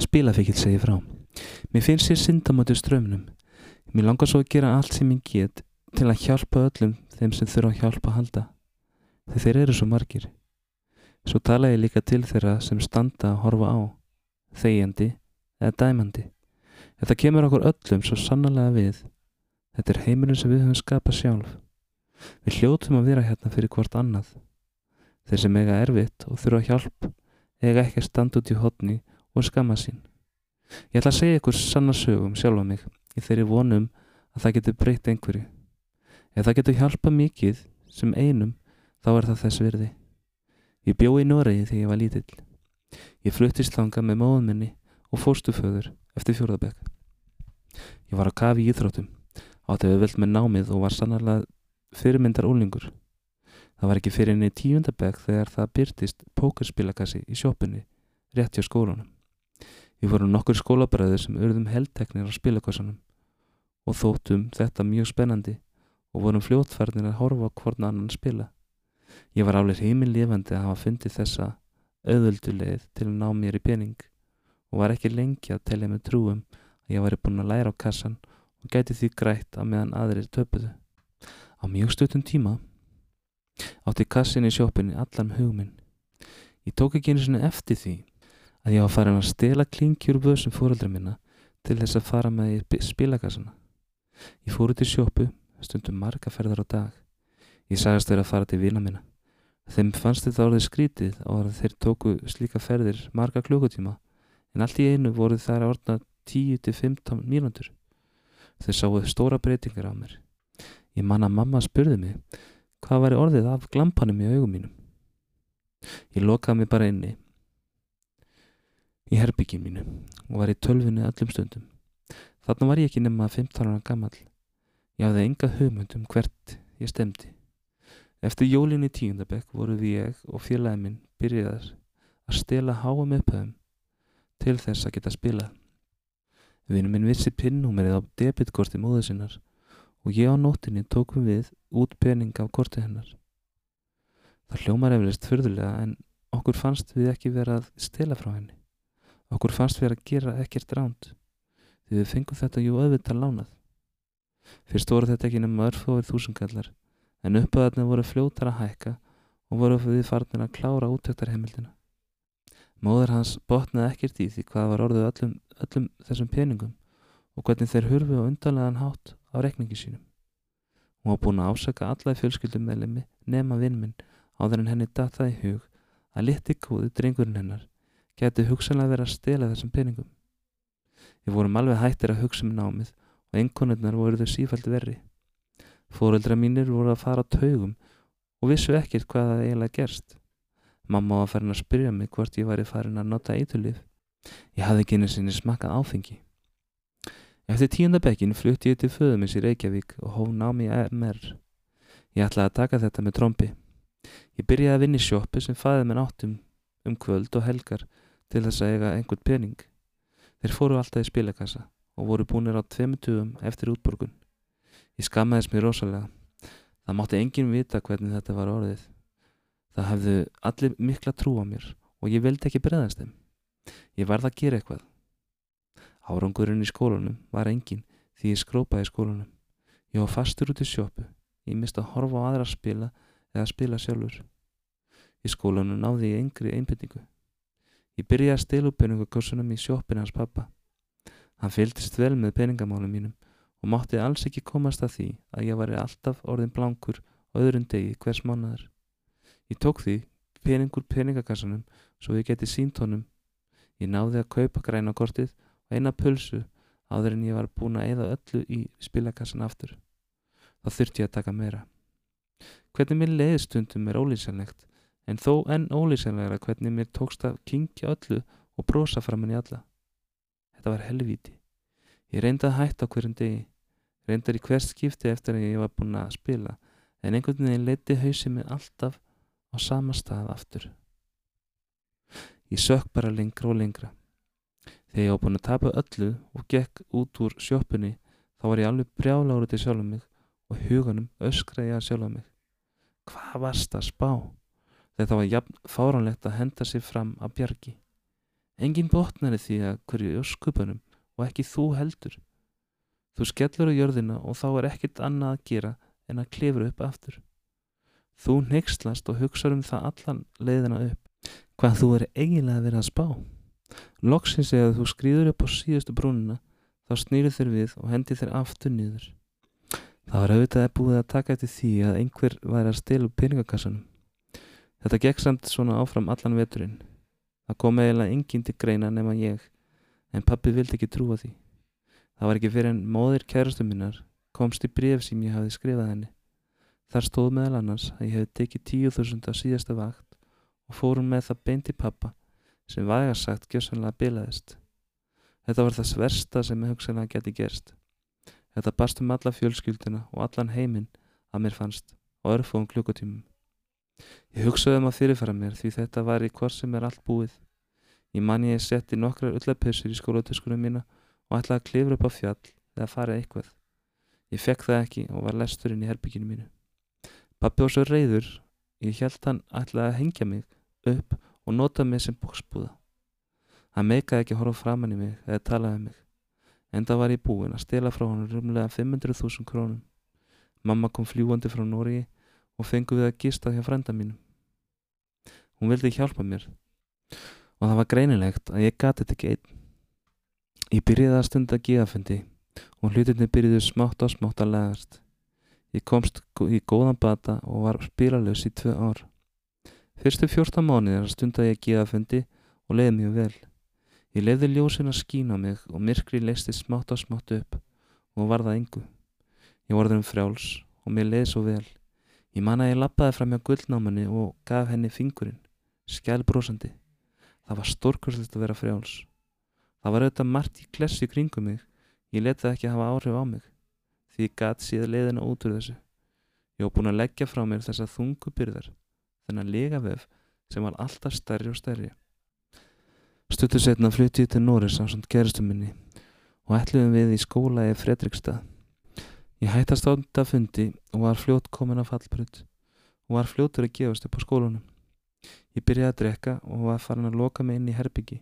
Spilafikill segir frá. Mér finnst sér syndamötu strömmnum. Mér langar svo að gera allt sem ég get til að hjálpa öllum þeim sem þurfa að hjálpa að halda. Þegar þeir eru svo margir. Svo tala ég líka til þeirra sem standa að horfa á, þegjandi eða dæmandi. Þetta kemur okkur öllum svo sannlega við. Þetta er heimurinn sem við höfum skapað sjálf. Við hljótum að vera hérna fyrir hvort annað. Þeir sem eiga erfitt og þurfa hjálp eiga ekki að standa út í hodni og skama sín. Ég ætla að segja ykkur sanna sögum sjálfa mig í þeirri vonum að það getur breytt einhverju. Ef það getur hjálpa mikið sem einum þá er það þess virði. Ég bjó í Noregi þegar ég var lítill. Ég fluttist þanga með móðminni og fórstuföður eftir fjórðabæk. Ég var á kafi í íþróttum, átti við veld með námið og var sannarlega fyrirmyndar ólingur. Það var ekki fyrir henni tíundabæk þegar það byrtist pókerspilakassi í sjópunni rétt hjá skólanum. Við vorum nokkur skólabræður sem urðum heldteknir á spilakassanum og þóttum þetta mjög spennandi og vorum fljótfærnir að horfa hvorn annan spila. Ég var álega heimil lifandi að hafa fundið þessa auðvölduleið til að ná mér í pening og var ekki lengi að telja með trúum að ég væri búin að læra á kassan og gæti því grætt að meðan aðrir töpuðu. Á mjög stöttum tíma átti kassin í sjópinni allan hugminn. Ég tók ekki einu svona eftir því að ég var farin að stela klinkjur úr vöðsum fóröldra minna til þess að fara með í spilakassana. Ég fóru til sjópu, stundum marga ferðar á dag. Ég sagast þeirra að fara til vina minna. Þeim fannst þetta orðið skrítið á að þeir tóku slíka ferðir marga klukkutíma en allt í einu voru þær að orna 10-15 mínútur. Þau sáu stóra breytingar á mér. Ég man að mamma spurði mig hvað væri orðið af glampanum í augum mínum. Ég lokaði mig bara inni í herbyggjum mínu og var í tölfunni allum stundum. Þarna var ég ekki nema 15 ára gammal. Ég hafði enga hugmynd um hvert ég stemdi. Eftir jólinn í tíundabekk voru við ég og félagin minn byrjaðar að stela háum upphöfum til þess að geta spilað. Vinnu minn vissi pinnúmerið á debitkorti móðu sinnar og ég á nóttinni tókum við út pening af korti hennar. Það hljómar eflist fyrðulega en okkur fannst við ekki vera að stela frá henni. Okkur fannst við að gera ekkert ránt því við fengum þetta jú auðvitað lánað. Fyrst voru þetta ekki nema örfóið þúsungallar en uppaðarnir voru fljótar að hækka og voru við farnir að klára útöktarheimildina. Móður hans botnaði ekkert í því hvað var orðið öllum, öllum þessum peningum og hvernig þeir hurfi á undanlegan hátt á rekningi sínum. Hún var búin að ásaka alla í fjölskyldum meðlemi nema vinn minn áður en henni dataði hug að liti kóði drengurinn hennar geti hugsanlega verið að stela þessum peningum. Við vorum alveg hættir að hugsa um námið og einkonurnar voru þau sífælt verri. Fóreldra mínir voru að fara á taugum og vissu ekkert hvað það eiginlega gerst. Mamma var farin að spyrja mig hvort ég væri farin að nota eitulif. Ég hafði ekki einu sinni smakað áfengi. Eftir tíundabekkin flutti ég til föðumins í Reykjavík og hóf námi MR. Ég ætlaði að taka þetta með trombi. Ég byrjaði að vinna í sjóppu sem fæði minn áttum um kvöld og helgar til þess að eiga einhvern pening. Þeir fóru alltaf í spilakassa og voru búinir á tveimutugum eftir útborgun. Ég skammaðis mér rosalega. Það mátti enginn vita hvernig þetta var orðið. Það hefðu allir mikla trú á mér og ég vildi ekki breðast þeim. Ég varð að gera eitthvað. Árangurinn í skólanum var engin því ég skrópaði í skólanum. Ég var fastur út í sjópu. Ég misti að horfa á aðra að spila eða að spila sjálfur. Í skólanum náði ég yngri einbindingu. Ég byrjaði að stila upp peningakossunum í sjóppinu hans pappa. Hann fylgdist vel með peningamálum mínum og mátti alls ekki komast að því að ég var alltaf orðin blankur öðrun degi hvers mánuðar. Ég tók því peningur peningakassanum svo ég geti sínt honum. Ég náði að kaupa græna kortið og eina pulsu áður en ég var búin að eða öllu í spilakassan aftur. Þá þurfti ég að taka meira. Hvernig minn leiðstundum er ólýsanlegt en þó enn ólýsanlegra hvernig mér tókst að kingja öllu og brosa framann í alla. Þetta var helvíti. Ég reyndi að hætta hverjum degi, reyndar í hvert skipti eftir að ég var búin að spila, en einhvern veginn leiti hausið mig alltaf á sama stað aftur. Ég sökk bara lengra og lengra. Þegar ég var búin að tapa öllu og gekk út úr sjópunni, þá var ég alveg brjáláru til sjálf mig og huganum öskraði að sjálf mig. Hvað varst að spá? Þegar það var jafn fáránlegt að henda sér fram að bjargi. Engin botnar í því að hverju öskupunum og ekki þú heldur. Þú skellur á jörðina og þá er ekkit annað að gera en að klifra upp aftur. Þú neykslast og hugsa um það allan leiðina upp. Hvað þú er eiginlega verið að spá. Loksins eða þú skrýður upp á síðustu brúnina þá snýru þér við og hendi þér aftur niður. Það var auðvitað að búið að taka eftir því að einhver væri að stila peningakassanum. Þetta gekk samt svona áfram allan veturinn. Það kom eiginlega enginn til greina nema ég, en pappi vildi ekki trúa því. Það var ekki fyrir en móðir kærastu minnar komst í bref sem ég hafi skrifað henni. Þar stóð meðal annars að ég hefði tekið tíu þúsund á síðasta vakt og fórum með það beint í pappa sem vægarsagt gjössanlega bilaðist. Þetta var það sversta sem hugsanlega geti gerst. Þetta barst um alla fjölskylduna og allan heiminn að mér fannst og örfóðum klukkutímum. Ég hugsaði um að fyrirfæra mér því þetta var í hvort sem er allt búið. Ég man ég setti nokkrar öllapössur í skólatöskunum mína og ætlaði að klifra upp á fjall eða fara eitthvað. Ég fekk það ekki og var lesturinn í herbygginu mínu. Pappi var svo reyður, ég held hann ætlaði að hengja mig upp og nota mig sem bóksbúða. Hann meikaði ekki að horfa framann í mig eða talaði mig. Enda var ég búinn að stela frá hann rumlega 500.000 krónum. Mamma kom fljúandi frá Nóri og fengu við að gista hjá frenda mínum. Hún vildi hjálpa mér og það var greinilegt að ég gati þetta ekki einn. Ég byrjiði að stunda geðafundi og hlutinni byrjiði smátt og smátt að legast. Ég komst í góðan bata og var spílalus í tvö ár. Fyrstu fjórta mánuðir stundaði ég geðafundi og leiði mjög vel. Ég leiði ljósin að skína mig og myrkri leisti smátt og smátt upp og var það engu. Ég vorði um frjáls og mér leiði svo vel. Ég man að ég lappaði fram hjá gullnámanni og gaf henni fingurinn, skjálbrósandi. Það var stórkurslegt að vera frjáls. Það var auðvitað margt í klessi kringum mig. Ég leti það ekki að hafa áhrif á mig. Því ég gæti síðan leiðina út úr þessu. Ég var búin að leggja frá mér þessa þungu byrðar, þennan legavef sem var alltaf stærri og stærri. Stuttur setna flutti ég til Norris á svont gerðstum minni og ætluðum við í skóla í Fredrikstad. Ég hættast á þetta fundi og var fljótt komin af fallbrönd og var fljóttur að gefast upp á skólunum. Ég byrjaði að drekka og var farin að loka mig inn í herbyggi,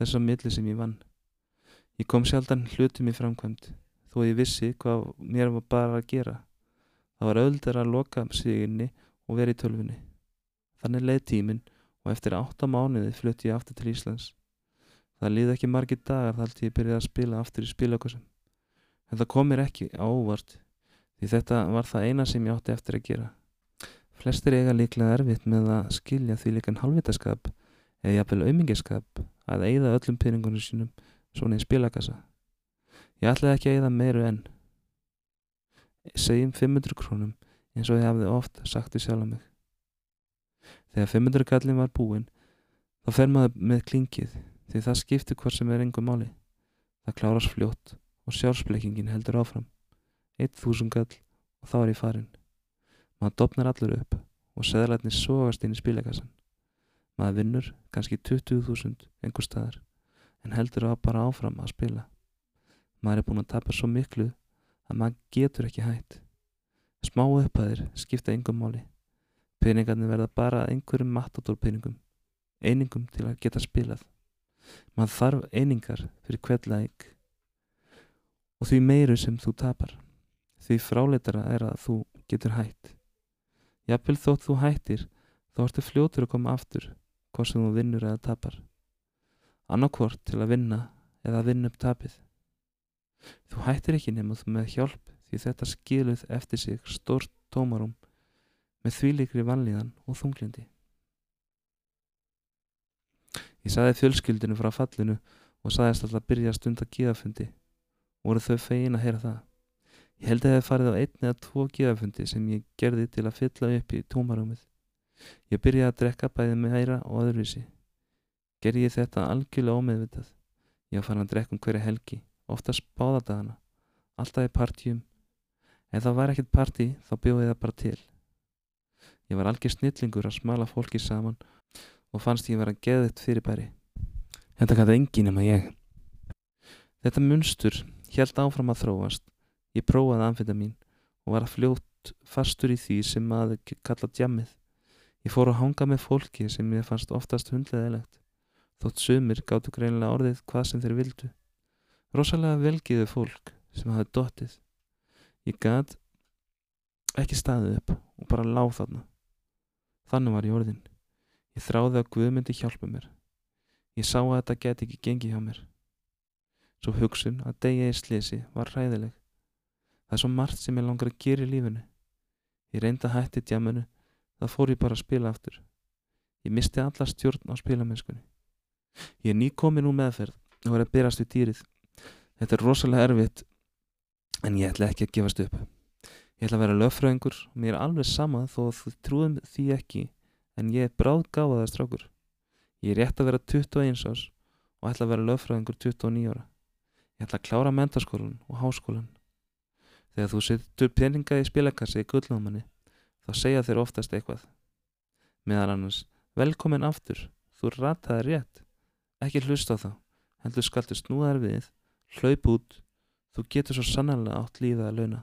þess að milli sem ég vann. Ég kom sjaldan hlutum í framkvæmt, þó ég vissi hvað mér var bara að gera. Það var öldar að loka sig inni og vera í tölfunni. Þannig leið tíminn og eftir átta mánuði flutti ég aftur til Íslands. Það liði ekki margir dagar til ég byrjaði að spila aftur í spilakossum. En það kom mér ekki á óvart því þetta var það eina sem ég átti eftir að gera. Flestir eiga líklega erfitt með að skilja því líkan halvvitaskap eða jafnvel aumingiskap að eigða öllum peningunum sínum svona í spilakassa. Ég ætlaði ekki að eigða meiru enn. Segjum 500 krónum eins og ég hafði oft sagt því sjálf að mig. Þegar 500 kallin var búinn, þá fer maður með klingið því það skiptir hvort sem er engum máli. Það klárast fljótt og sjálfsbleikingin heldur áfram. 1000 kall og þá er ég farin. Maður dopnar allur upp og seðlarnir sógast inn í spílekassan. Maður vinnur kannski 20.000 einhver staðar en heldur að bara áfram að spila. Maður er búin að tapa svo miklu að maður getur ekki hætt. Smá upphæðir skipta engum máli. Peningarnir verða bara einhverjum matadórpeningum, einingum til að geta spilað. Man þarf einingar fyrir hvert læk og því meiru sem þú tapar. Því fráleitara er að þú getur hætt. Jafnvel þótt þú hættir, þá ertu fljótur að koma aftur, hvort sem þú vinnur eða tapar. Annarkvort til að vinna eða að vinna upp tapið. Þú hættir ekki nema þú með hjálp því þetta skiluð eftir sig stórt tómarum með þvíleikri vanlíðan og þunglindi. Ég saði fjölskyldinu frá fallinu og saðist alltaf að byrja að stunda geðafundi. Voru þau fegin að heyra það. Ég held að það farið á einn eða tvo geðafundi sem ég gerði til að fylla upp í tómarúmið. Ég byrjaði að drekka bæði með hæra og öðruvísi. Gerði ég þetta algjörlega ómeðvitað. Ég farin að drekka um hverja helgi, oftast báðadagana, alltaf í partjum. Ef það var ekkert parti þá bjóði það bara til. Ég var algjör snillingur að smala fólki saman og fannst ég vera geðitt fyrirbæri. Þetta gæti engin nema ég. Þetta munstur held áfram að þróast. Ég prófaði amfetamin og var fljótt fastur í því sem maður kalla djammið. Ég fór að hanga með fólki sem ég fannst oftast hundleðilegt. þótt sumir gáttu greinilega orðið hvað sem þeir vildu. Rosalega velgiðu fólk sem hafði dottið. Ég gat ekki staðið upp og bara láð þarna. Þannig var ég orðin. Ég þráði að Guð myndi hjálpa mér. Ég sá að þetta get ekki gengið hjá mér. Svo hugsun að degja í slisi var hræðileg. Það er svo margt sem ég langar að gera í lífinu. Ég reynda að hætti djamunu, það fór ég bara að spila aftur. Ég misti alla stjórn á spilamennskunni. Ég er nýkomin úr meðferð og verið að byrjast við dýrið. Þetta er rosalega erfitt en ég ætla ekki að gefast upp. Ég ætla að vera löffröðingur og mér er alveg sama þó að þú trúðum því ekki en ég er bráð gáðaða strákur. Ég er rétt að vera 21 ás og ætla að vera löffröðingur 29 ára. Ég ætla að klára mentaskólan og háskólan. Þegar þú setur peninga í spilakassi í gullnámanni þá segja þér oftast eitthvað. Meðan annars, velkomin aftur, þú rataði rétt. Ekki hlusta á þá, heldur skaltu snúðar við, hlaup út, þú getur svo sannarlega átt lífið að launa.